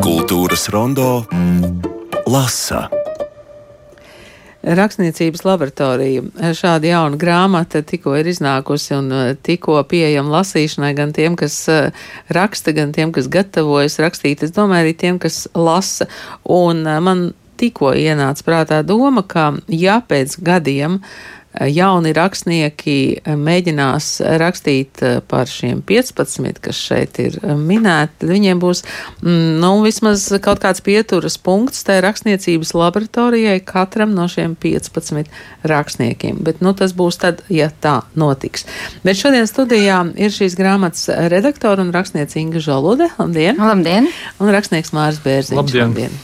Kultūras rondo lasa. Rakstniecības laboratorija. Šāda jauna grāmata tikko ir iznākusi un uh, tikko pieejama lasīšanai gan tiem, kas uh, raksta, gan tiem, kas gatavojas rakstīt. Es domāju, arī tiem, kas lasa. Un uh, man tikko ienāca prātā doma, ka ja pēc gadiem uh, jauni rakstnieki mēģinās rakstīt eh, par šiem 15, kas šeit ir eh, minēti, viņiem būs, mm, nu, vismaz kaut kāds pieturas punkts tai rakstniecības laboratorijai katram no šiem 15 rakstniekiem. Bet, nu, tas būs tad, ja tā notiks. Bet šodien studijā ir šīs grāmatas redaktora un rakstniece Inga Žalude. Labdien! Labdien! Un rakstnieks Māris Bērziņš. Labdien! Labdien.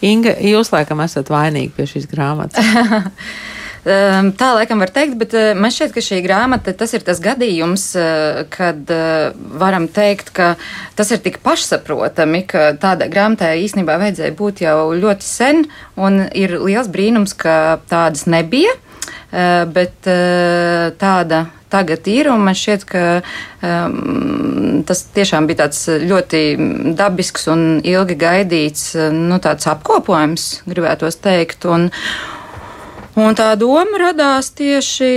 Inga, jūs laikam esat vainīgi pie šīs grāmatas. Ehm, tā laikam var teikt, bet eh, man šķiet, ka šī grāmata tas ir tas gadījums, eh, kad eh, varam teikt, ka tas ir tik pašsaprotami, ka tādai grāmatai īstenībā vajadzēja būt jau ļoti sen, un ir liels brīnums, ka tādas nebija, bet tāda tagad ir. Man šķiet, ka um, tas tiešām bija tāds ļoti dabisks un ilgi gaidīts nu, apkopojums, gribētos teikt. Un, Un tā doma radās tieši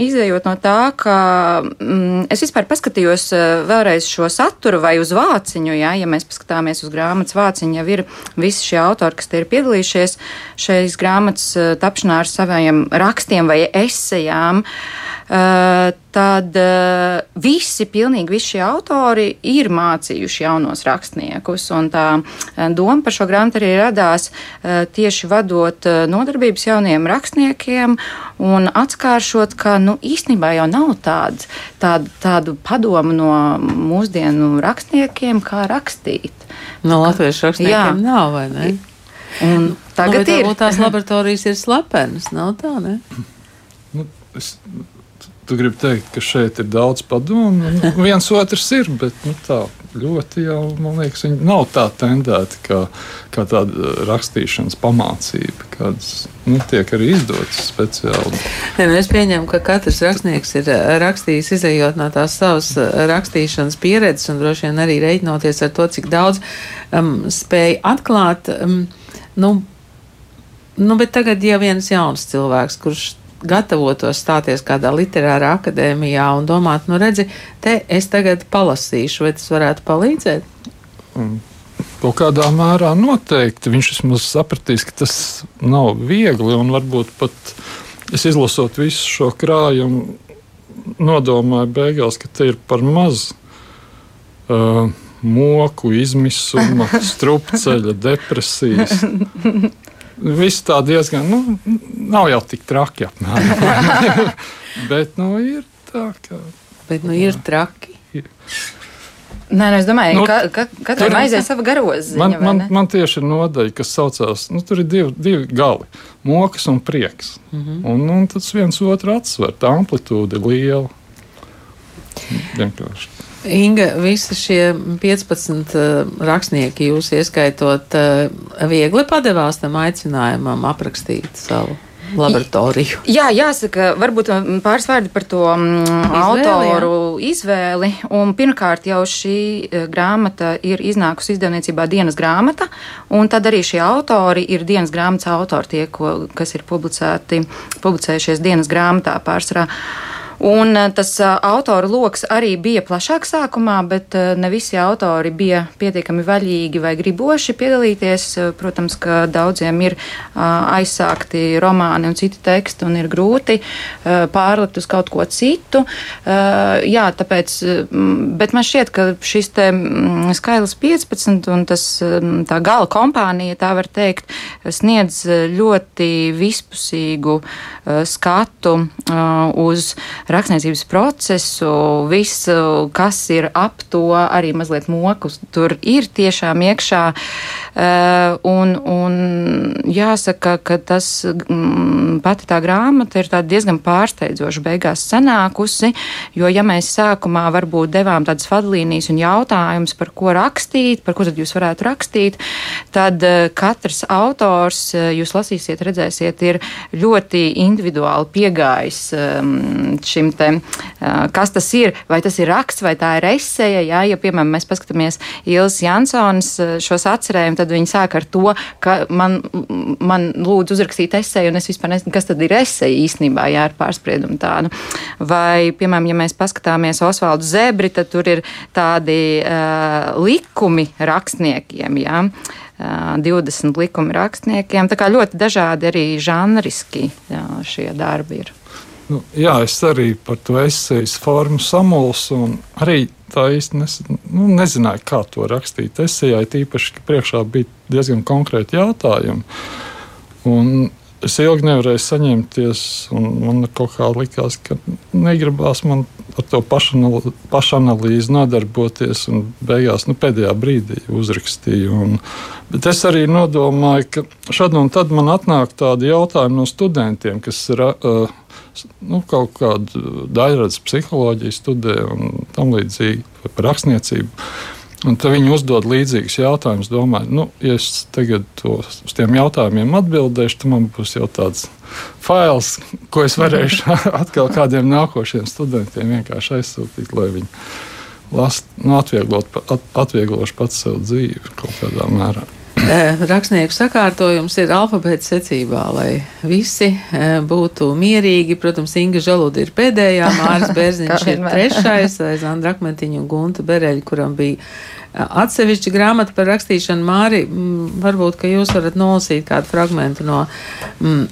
izējot no tā, ka mm, es vispār paskatījos eh, vēlreiz šo saturu vai uz vāciņu. Jā, ja mēs paskatāmies uz grāmatas vāciņu, jau ir visi šie autori, kas te ir piedalījušies šeit grāmatas eh, tapšanā ar saviem rakstiem vai esejām. Uh, tad uh, visi, pilnīgi visi šie autori ir mācījuši jaunos rakstniekus. Un tā doma par šo grāmatu arī radās uh, tieši vadot nodarbības jauniem jauniem rakstniekiem un atskāršot, ka nu, īstenībā jau nav tāds, tād, tādu padomu no mūsdienu rakstniekiem, kā rakstīt. No latviešu rakstniekiem Jā. nav, vai ne? Un tagad nu, ir. Tās laboratorijas ir slepenas, nav tā, ne? Nu, es, tu gribi teikt, ka šeit ir daudz padomu, viens otrs ir, bet nu, tā ļoti jau, man liekas, viņi nav tā tendēti kā, kā tāda rakstīšanas pamācība, kādas nu, tiek arī izdotas speciāli. Ne, nu es pieņemu, ka katrs rakstnieks ir eh, rakstījis, izējot no tās savas eh, rakstīšanas pieredzes un droši vien arī reiķinoties ar to, cik daudz um, spēja atklāt. Um, nu, nu, bet tagad jau viens jauns cilvēks, kurš gatavotos stāties kādā literārā akadēmijā un domāt, nu redzi, te es tagad palasīšu, vai tas varētu palīdzēt? Mm. Kaut kādā mērā noteikti viņš vismaz sapratīs, ka tas nav viegli un varbūt pat es izlasot visu šo krājumu, nodomāju beigās, ka te ir par maz. Uh, moku, izmisuma, strupceļa, depresijas. Viss tā diezgan, nu, nav jau tik traki apmēram. Bet, nu, ir tā, ka. Bet, nu, ir traki. Ir. Nē, nu, es domāju, nu, ka ka katram aiziet sava garoziņa. Man, man, man tieši ir nodaļa, kas saucās, nu, tur ir divi, divi gali - mokas un prieks. Mm -hmm. un, un tas viens otru atsver, tā amplitūda ir liela. Vienkārši. Inga, visi šie 15 uh, rakstnieki, jūs ieskaitot, uh, viegli padevās tam aicinājumam aprakstīt savu laboratoriju. Jā, jāsaka, varbūt pāris vārdi par to izvēli, autoru jā. izvēli. Un pirmkārt, jau šī grāmata ir iznākusi izdevniecībā dienas grāmata, un tad arī šie autori ir dienas grāmatas autori, tie, ko, kas ir publicēti, publicējušies dienas grāmatā pārsvarā. Un eh, tas eh, autoru lokus arī bija plašāks sākumā, bet eh, ne visi autori bija pietiekami vaļīgi vai griboši piedalīties. Protams, ka daudziem ir aizsākti romāni un citi teksti, un ir grūti pārlikt uz kaut ko citu. Jā, tāpēc, bet man šķiet, ka šis te skaitlis 15 un tas tā gala kompānija, tā var teikt, sniedz ļoti vispusīgu skatu uz rakstniecības procesu, visu, kas ir ap to, arī mazliet mokus tur ir tiešām iekšā. Uh, un, un jāsaka, ka tas mm, pati tā grāmata ir diezgan pārsteidzoša beigās sanākusi, jo ja mēs sākumā varbūt devām tādas vadlīnijas un jautājumus, par ko rakstīt, par ko tad jūs varētu rakstīt, tad uh, katrs autors, uh, jūs lasīsiet, redzēsiet, ir ļoti individuāli piegājis um, šim te, kas tas ir, vai tas ir raksts, vai tā ir eseja. Jā, ja, piemēram, mēs paskatāmies Ilis Jansons šos atcerējumus, tad viņi sāk ar to, ka man, man lūdzu uzrakstīt eseju, un es vispār nezinu, kas tad ir eseja īstenībā, jā, ar pārspriedumu tādu. Vai, piemēram, ja mēs paskatāmies Osvaldu Zebri, tad tur ir tādi uh, likumi rakstniekiem, jā. Uh, 20 likumi rakstniekiem. Tā kā ļoti dažādi arī žanriski jā, šie darbi ir. Nu, jā, es arī par to esejas formu samulsu, un arī tā īsti nes, nu, nezināju, kā to rakstīt. Esejai tīpaši, priekšā bija diezgan konkrēti jautājumi. Un es ilgi nevarēju saņemties, un man kaut kā likās, ka negribās man ar to pašanalīzi nodarboties, beigās, nu, pēdējā brīdī uzrakstīju. Un, bet es arī nodomāju, ka šad un tad man atnāk tādi jautājumi no studentiem, kas ir. Uh, nu, kaut kādu daļradas psiholoģiju studē un tam līdzīgi, par rakstniecību. Un tad viņi uzdod līdzīgus jautājumus. Domāju, nu, ja es tagad to, uz tiem jautājumiem atbildēšu, tad man būs jau tāds fails, ko es varēšu atkal kādiem nākošiem studentiem vienkārši aizsūtīt, lai viņi las, nu, atvieglot, at, atvieglošu pats sev dzīvi kaut kādā mērā. Eh, rakstnieku sakārtojums ir alfabēta secībā, lai visi eh, būtu mierīgi. Protams, Inga Žaluda ir pēdējā, Māris Bērziņš ir trešais, aiz Andra Akmentiņu un Gunta Bereļa, kuram bija eh, atsevišķa grāmata par rakstīšanu. Māri, mm, varbūt, ka jūs varat nolasīt kādu fragmentu no, mm,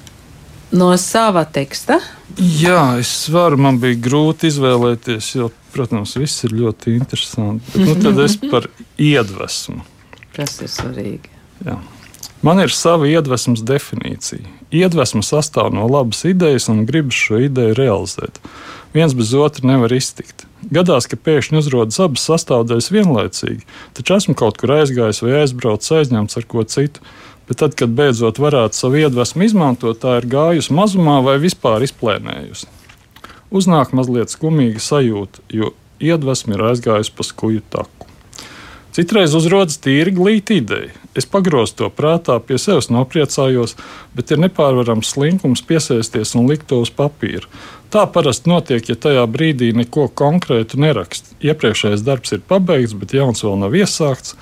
no sava teksta. Jā, es varu, man bija grūti izvēlēties, jo, protams, viss ir ļoti interesanti. Bet, nu, tad es par iedvesmu. Tas ir svarīgi. Jā. Man ir sava iedvesmas definīcija. Iedvesma sastāv no labas idejas un gribas šo ideju realizēt. Viens bez otra nevar iztikt. Gadās, ka pēkšņi uzrodas abas sastāvdaļas vienlaicīgi, taču esmu kaut kur aizgājis vai aizbraucis aizņemts ar ko citu. Bet tad, kad beidzot varētu savu iedvesmu izmantot, tā ir gājusi mazumā vai vispār izplēnējusi. Uznāk mazliet skumīga sajūta, jo iedvesma ir aizgājusi pa skuju taku. Citreiz uzrodas tīri glīta ideja. Es pagrozu to prātā, pie sevis nopriecājos, bet ir nepārvarams slinkums piesēsties un likt to uz papīra. Tā parasti notiek, ja tajā brīdī neko konkrētu nerakst. Iepriekšējais darbs ir pabeigts, bet jauns vēl nav iesākts.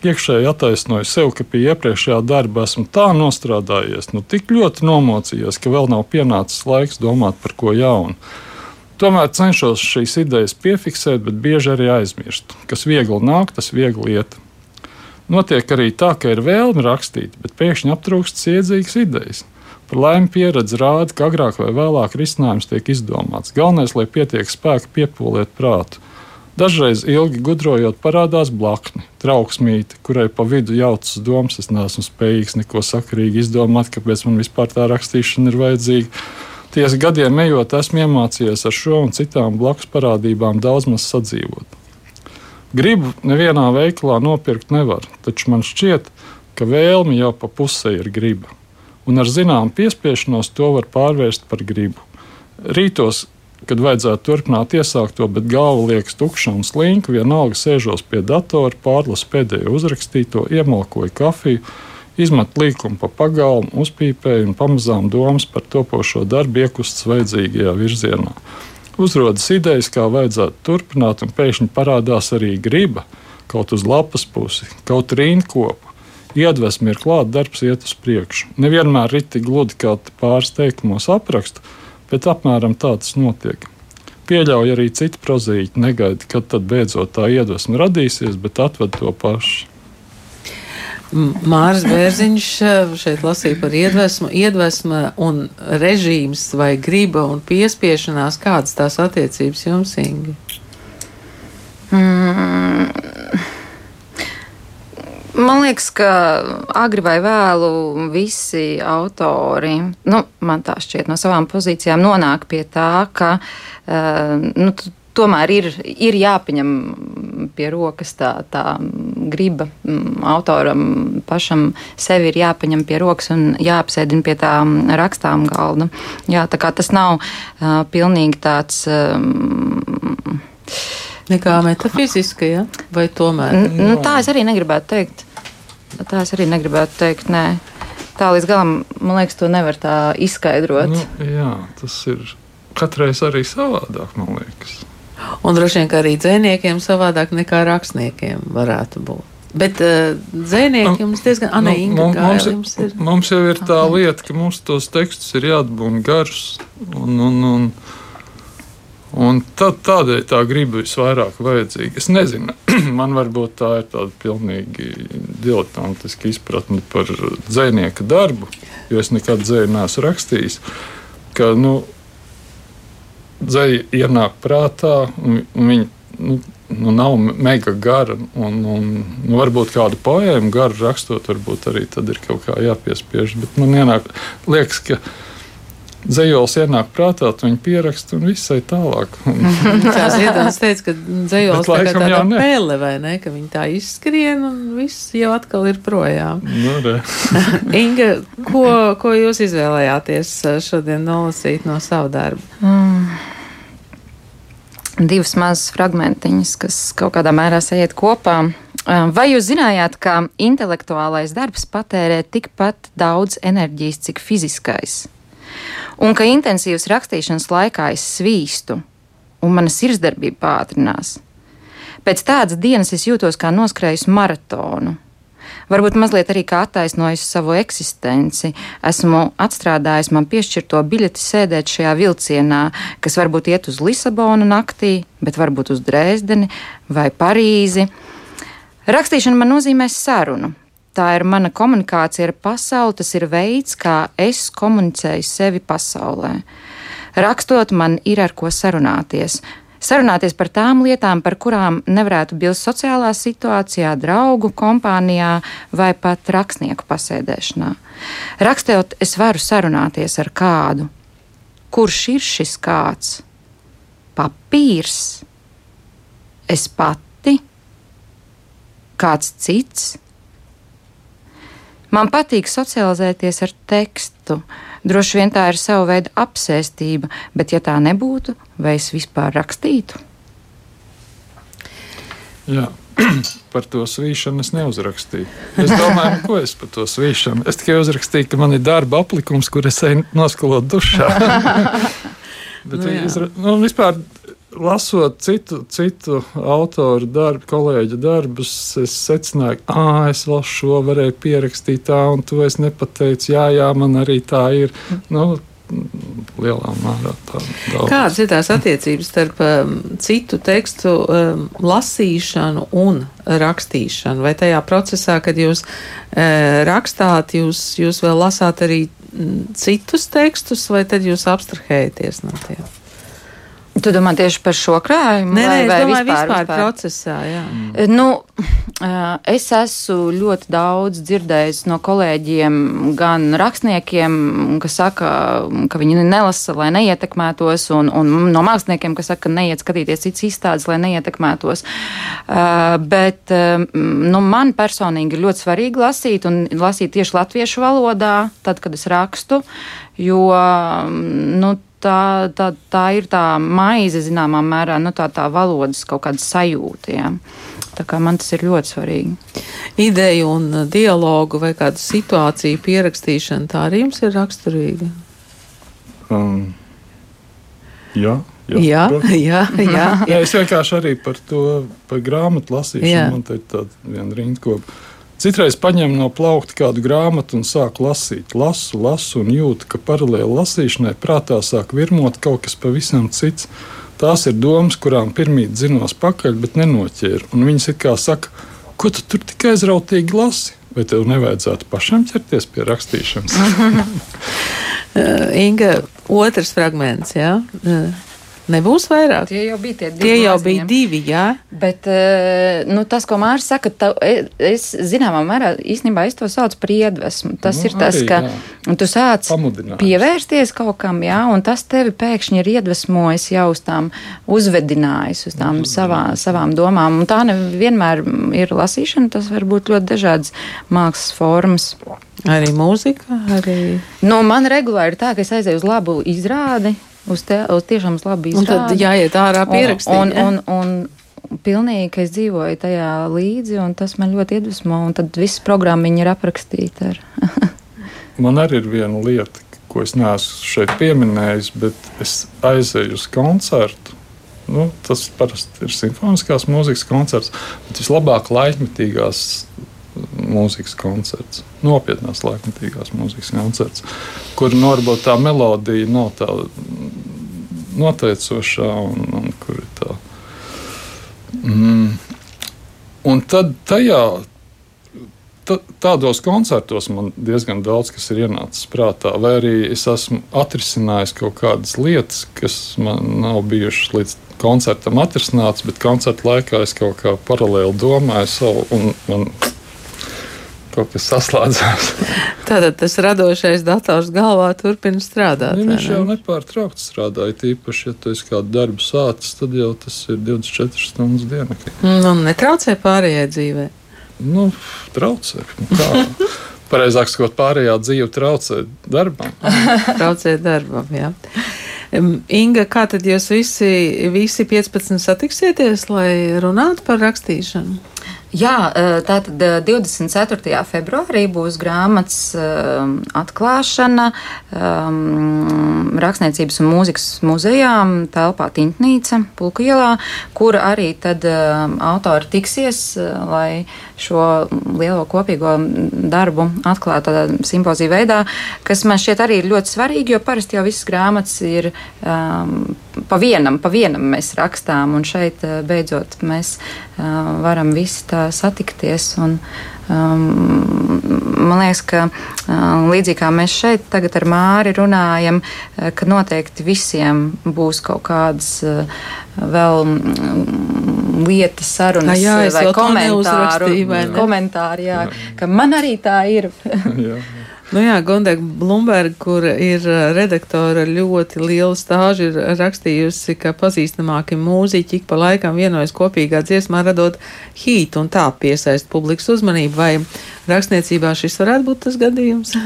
Iekšēji attaisnoju sev, ka pie iepriekšējā darba esmu tā nostrādājies, nu tik ļoti nomocījies, ka vēl nav pienācis laiks domāt par ko jaunu. Tomēr cenšos šīs idejas piefiksēt, bet bieži arī aizmirst. Kas viegli nāk, tas viegli iet. Notiek arī tā, ka ir vēlme rakstīt, bet pēkšņi aptrūkst iedzīgas idejas. Par laimi pieredze rāda, ka agrāk vai vēlāk risinājums tiek izdomāts. Galvenais, lai pietiek spēka piepūliet prātu. Dažreiz ilgi gudrojot, parādās blakni, trauksmīte, kurai pa vidu jaucas domas, es neesmu spējīgs neko sakarīgi izdomāt, kāpēc man vispār tā rakstīšana ir vajadzīga. Tiesa gadiem ejot, esmu iemācījies ar šo un citām blakus parādībām daudz maz sadzīvot. Gribu nevienā veikalā nopirkt nevar, taču man šķiet, ka vēlme jau pa pusē ir griba, un ar zināmu piespiešanos to var pārvērst par gribu. Rītos, kad vajadzētu turpināt iesākto, bet galva liekas tukša un slinka, vienalga sēžos pie datora, pārlasu pēdējo uzrakstīto, iemalkoju kafiju izmet līkumu pa pagalmu, uzpīpēja un pamazām domas par topošo darbu iekustas vajadzīgajā virzienā. Uzrodas idejas, kā vajadzētu turpināt, un pēkšņi parādās arī griba kaut uz lapas pusi, kaut rīnkopu. Iedvesmi ir klāta, darbs iet uz priekšu. Nevienmēr ir tik gludi, kā pāris teikumos apraksta, bet apmēram tā tas notiek. Pieļauj arī citi prozīti, negaidi, kad tad beidzot tā iedvesma radīsies, bet atved to pašu. Mārs Bērziņš eh, šeit lasīja par iedvesmu, iedvesma un režīms vai griba un piespiešanās. Kādas tās attiecības jums, Ingi? Mm. Man liekas, ka agri vai vēlu visi autori, nu, man tā šķiet, no savām pozīcijām nonāk pie tā, ka uh, nu, tomēr ir, ir jāpaņem pie rokas tā, tā griba mm, autoram pašam sevi ir jāpaņem pie rokas un jāapsēdina pie tā rakstām galda. Jā, tā kā tas nav uh, pilnīgi tāds. Um, Nekā metafiziska, ja? vai tomēr? N nu, tā es arī negribētu teikt. Tā es arī negribētu teikt, nē. Tā līdz galam, man liekas, to nevar tā izskaidrot. Nu, jā, tas ir katreiz arī savādāk, man liekas. Un droši vien, arī dzēniekiem savādāk nekā rakstniekiem varētu būt. Bet uh, dzēnieki jums diezgan Nu, anēji, mums, mums, jums ir. mums jau ir tā lieta, ka mums tos tekstus ir jāatbūna garus. Un, un, un, un tad, tādēļ tā griba visvairāk vajadzīga. Es nezinu, man varbūt tā ir tāda pilnīgi diletantiska izpratne par dzēnieka darbu, jo es nekad dzēju neesmu rakstījis. Ka, nu, dzēja ienāk prātā, viņi nu, nu, nav mega gara. Un, un, nu, varbūt kādu poēmu garu rakstot, varbūt arī tad ir kaut kā jāpiespiež. Bet man ienāk, liekas, ka dzējols ienāk prātā, tu viņu pierakst un viss ir tālāk. Un, Tā Ziedonis teica, ka dzējos Bet tā kā tāda pele, vai ne, ka viņi tā izskrien un viss jau atkal ir projām. nu, re. Inga, ko, ko jūs izvēlējāties uh, šodien nolasīt no savu darbu? divas mazas fragmentiņas, kas kaut kādā mērā sajiet kopā. Vai jūs zinājāt, ka intelektuālais darbs patērē tikpat daudz enerģijas, cik fiziskais? Un ka intensīvas rakstīšanas laikā es svīstu, un mana sirdsdarbība pātrinās. Pēc tādas dienas es jūtos kā noskrējis maratonu. Varbūt mazliet arī kā attaisnojis savu eksistenci. Esmu atstrādājis man piešķirto biļeti sēdēt šajā vilcienā, kas varbūt iet uz Lisabonu naktī, bet varbūt uz Dresdeni vai Parīzi. Rakstīšana man nozīmē sarunu. Tā ir mana komunikācija ar pasauli, tas ir veids, kā es komunicēju sevi pasaulē. Rakstot, man ir ar ko sarunāties. Sarunāties par tām lietām, par kurām nevarētu bilst sociālā situācijā, draugu kompānijā vai pat rakstnieku pasēdēšanā. Rakstot, es varu sarunāties ar kādu. Kurš ir šis kāds? Papīrs, es pati, kāds cits. Man patīk socializēties ar tekstu. Droši vien tā ir sava veida apsēstība, bet ja tā nebūtu, vai es vispār rakstītu? Jā. Par to svīšanu es neuzrakstīju. Es domāju, nu, ko es par to svīšanu. Es tikai uzrakstīju, ka man ir darba aplikums, kur es eju noskalot dušā. Bet, Nu izra... nu, vispār, lasot citu, citu autoru darbu, kolēģu darbus, es secināju, ka es vēl šo varēju pierakstīt tā, un to es nepateicu. Jā, jā, man arī tā ir. Nu, lielā mērā tā daudz. Kādas ir tās attiecības starp um, citu tekstu um, lasīšanu un rakstīšanu? Vai tajā procesā, kad jūs uh, rakstāt, jūs, jūs vēl lasāt arī mm, citus tekstus, vai tad jūs abstrahējaties no tiem? Tu domā tieši par šo krājumu? Nē, nē, vai, es vai domāju, vispār, vispār, vispār procesā. Jā. Nu, eh, es esmu ļoti daudz dzirdējis no kolēģiem, gan rakstniekiem, kas saka, ka viņi nelasa, lai neietekmētos, un, un no māksliniekiem, kas saka, ka neiet skatīties citas izstādes, lai neietekmētos. Eh, Bet eh, nu, man personīgi ir ļoti svarīgi lasīt, un lasīt tieši latviešu valodā, tad, kad es rakstu, jo nu, tā, tā, tā ir tā maize, zināmā mērā, nu, tā, tā valodas kaut kāda sajūta. Ja. Tā kā man tas ir ļoti svarīgi. Ideju un uh, dialogu vai kādu situāciju pierakstīšana, tā arī jums ir raksturīga. Um, jā, Jā, protams. jā, jā. Jā, es vienkārši arī par to par grāmatu lasīšanu. Jā. Man te ir tāda viena rindkopa. Citreiz paņemu no plaukta kādu grāmatu un sāku lasīt. Lasu, lasu un jūtu, ka paralēli lasīšanai prātā sāk virmot kaut kas pavisam cits. Tās ir domas, kurām pirmīt zinos pakaļ, bet nenoķēru. Un viņas it kā saka, ko tu tur tik aizrautīgi lasi? Vai tev nevajadzētu pašam ķerties pie rakstīšanas? Inga, otrs fragments, jā. Nebūs vairāk. Tie jau bija tie divi. Tie jau bija divi, jā. Bet eh, nu, tas, ko Mārcis saka, ta, e- es zināmā mērā īstenībā es to saucu par iedvesmu. Tas Nu, ir tas, arī, ka jā. tu sāc pievērsties kaut kam, jā, un tas tevi pēkšņi ir iedvesmojis jau uz tām, uzvedinājis uz tām savā, savām domām. Un tā nevienmēr ir lasīšana, tas var būt ļoti dažādas mākslas formas. Arī mūzika, arī. Nu, man regulāri ir tā, ka es aizēju uz labu izrādi, uz, te, uz tiešām uz labu Un izrādi. tad jāiet ārā pierakstīt. Un, un, un, un pilnīgi, ka es dzīvoju tajā līdzi, un tas man ļoti iedvesmo, un tad viss programmiņa ir aprakstīta ar. Man arī ir viena lieta, ko es neesmu šeit pieminējis, bet es aizēju uz koncertu. Nu, tas parasti ir simfoniskās mūzikas koncerts, bet vislabāk laikmetīgās mūzikas koncerts, nopietnās laikmetīgās mūzikas koncerts, kur nu, varbūt tā melodija nav tā noteicošā un, un kur ir tā. Mm. Un tad tajā tādos koncertos man diezgan daudz kas ir ienācis prātā, vai arī es esmu atrisinājis kaut kādas lietas, kas man nav bijušas līdz koncertam atrisināts, bet koncerta laikā es kaut kā paralēli domāju savu, un man kaut kas saslēdzās. Tātad tas radošais dators galvā turpina strādāt. Ne, viņš jau nepārtraukti strādāja. Tīpaši, ja tu esi kādu darbu sācis, tad jau tas ir 24 stundas dienā. Nu, netraucē pārējai dzīvei. Nu, traucē. Nu, Pareizāk sakot, pārējā dzīve traucē darbam. traucē darbam, jā. Inga, kā tad jūs visi, visi 15 satiksieties, lai runātu par rakstīšanu? Jā, tātad 24. februārī būs grāmatas atklāšana um, Rakstniecības un mūzikas muzejā telpā Tintnīca, Pulka ielā, kur arī tad autori tiksies, lai šo lielo kopīgo darbu atklātu tādā simpozija veidā, kas man šķiet arī ir ļoti svarīgi, jo parasti jau visas grāmatas ir pa vienam, pa vienam mēs rakstām, un šeit beidzot mēs uh, varam visi tā satikties. Un, um, man liekas, ka um, līdzīgi kā mēs šeit tagad ar Māri runājam, ka noteikti visiem būs kaut kādas vēl um, lietas, sarunas jā, vai komentāru, komentāri, jā, jā. ka man arī tā ir. jā, jā. Nu jā, Gondēga Blumberga, kur ir redaktore ar ļoti lielu stāžu, ir rakstījusi, ka pazīstamāki mūziķi ik pa laikam vienojas kopīgā dziesmā radot hītu un tā piesaist publikas uzmanību. Vai rakstniecībā šis varētu būt tas gadījums?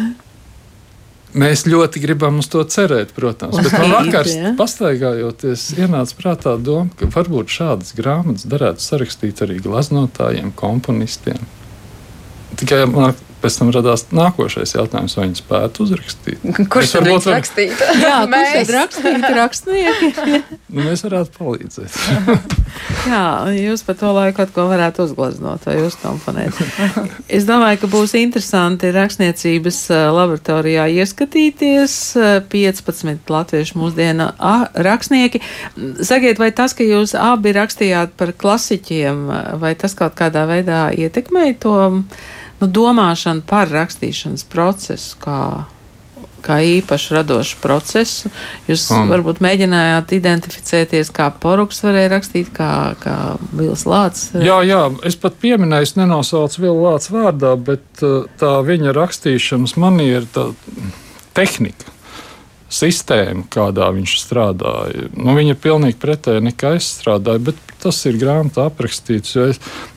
Mēs ļoti gribam uz to cerēt, protams. Bet man vakar, ja? pastaigājoties, ienāca prātā doma, ka varbūt šādas grāmatas varētu sarakstīt arī glaznotājiem, komponistiem. Tikai man pēc tam radās nākošais jautājums, vai viņi spētu uzrakstīt. Kurš var rakstīt? Jā, tad rakstīt rakstnieki? nu, mēs varētu palīdzēt. Jā, jūs par to laiku kaut ko varētu uzgleznot vai uzkomponēt. Es domāju, ka būs interesanti rakstniecības laboratorijā ieskatīties 15 latviešu mūsdienu rakstnieki. Sakiet, vai tas, ka jūs abi rakstījāt par klasiķiem, vai tas kaut kādā veidā ietekmēja to? Nu, domāšana par rakstīšanas procesu, kā, kā īpašu radošu procesu. Jūs um. varbūt mēģinājāt identificēties, kā poruks varēja rakstīt, kā, kā Vils Lācis. Jā, jā, es pat pieminēju, es nenosaucu Vils Lācis vārdā, bet uh, tā viņa rakstīšanas maniera, tā tehnika sistēma, kādā viņš strādāja. Nu, viņa ir pilnīgi pretēji nekā es strādāju, bet tas ir grāmatā aprakstīts.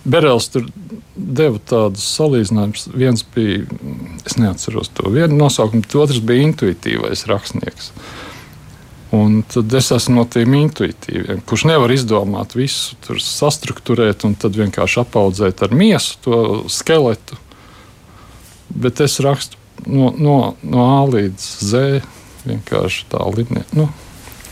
Berels tur deva tādus salīdzinājumus. Viens bija, es neatceros to vienu nosaukumu, otrs bija intuitīvais rakstnieks. Un tad es esmu no tiem intuitīviem, kurš nevar izdomāt visu, tur sastruktūrēt un tad vienkārši apaudzēt ar miesu to skeletu. Bet es rakstu no, no, no A līdz Z vienkārši tā līnija. Nu,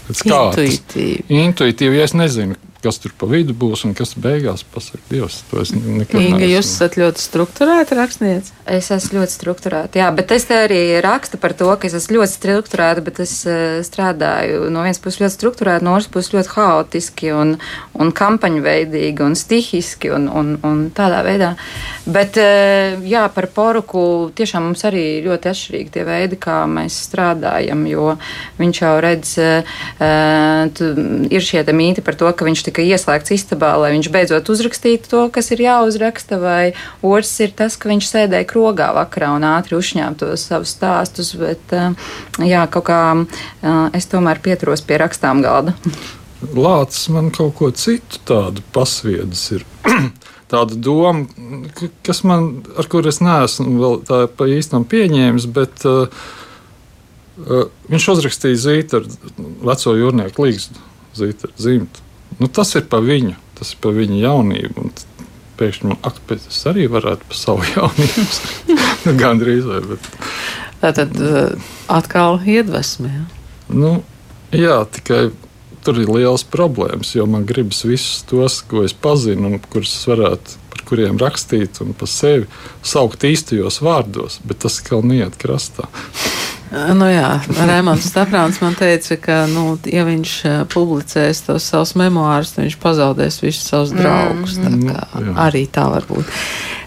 Intuitīvi. Intuitīvi, ja es nezinu, kas tur pa vidu būs un kas beigās pasakā Dievs. To es nekad neesmu. Jūs esat ļoti strukturēta rakstniece. Es esmu ļoti strukturēta, jā, bet es te arī rakstu par to, ka es esmu ļoti strukturēta, bet es uh, strādāju no vienas puses ļoti strukturēti, no otras puses ļoti haotiski un, un kampaņveidīgi un stihiski un, un, un tādā veidā. Bet, uh, jā, par poruku tiešām mums arī ļoti atšķirīgi tie veidi, kā mēs strādājam, jo viņš jau redz, uh, ir šie mīti par to, ka viņš tik tika ieslēgts istabā, lai viņš beidzot uzrakstītu to, kas ir jāuzraksta, vai otrs ir tas, ka viņš sēdēja krogā vakarā un ātri uzņēma tos savus stāstus, bet eh, jā, kaut kā eh, es tomēr pieturos pie rakstām galda. Lācis man kaut ko citu tādu pasviedis ir. Tāda doma, kas man, ar kur es neesmu vēl tā pa īstam pieņēmis, bet uh, uh, viņš uzrakstīja zīti ar veco jūrnieku līgstu, zīti ar zīmtu. Nu, tas ir pa viņu, tas ir pa viņa jaunību. Un pēkšņi man akceptēt, es arī varētu par savu jaunību. nu, Gan drīz vai. Bet... Tā tad atkal iedvesmē. Ja? Nu, jā, tikai tur ir liels problēmas, jo man gribas visus tos, ko es pazinu un kurus varētu, par kuriem rakstīt un par sevi saukt īstajos vārdos, bet tas kaut neiet krastā. Nu jā, Rēmons Staprāns man teica, ka, nu, ja viņš publicēs tos savus memoārus, tad viņš pazaudēs visus savus draugus. Mm. Tā kā, mm, arī tā var būt.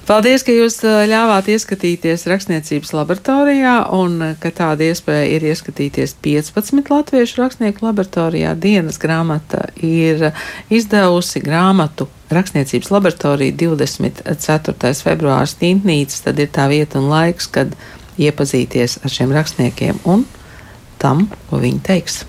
Paldies, ka jūs ļāvāt ieskatīties rakstniecības laboratorijā un ka tāda iespēja ir ieskatīties 15 latviešu rakstnieku laboratorijā. Dienas grāmata ir izdevusi grāmatu rakstniecības laboratorija 24. februārs Tintnīca, tad ir tā vieta un laiks, kad iepazīties ar šiem rakstniekiem un tam, ko viņi teiks.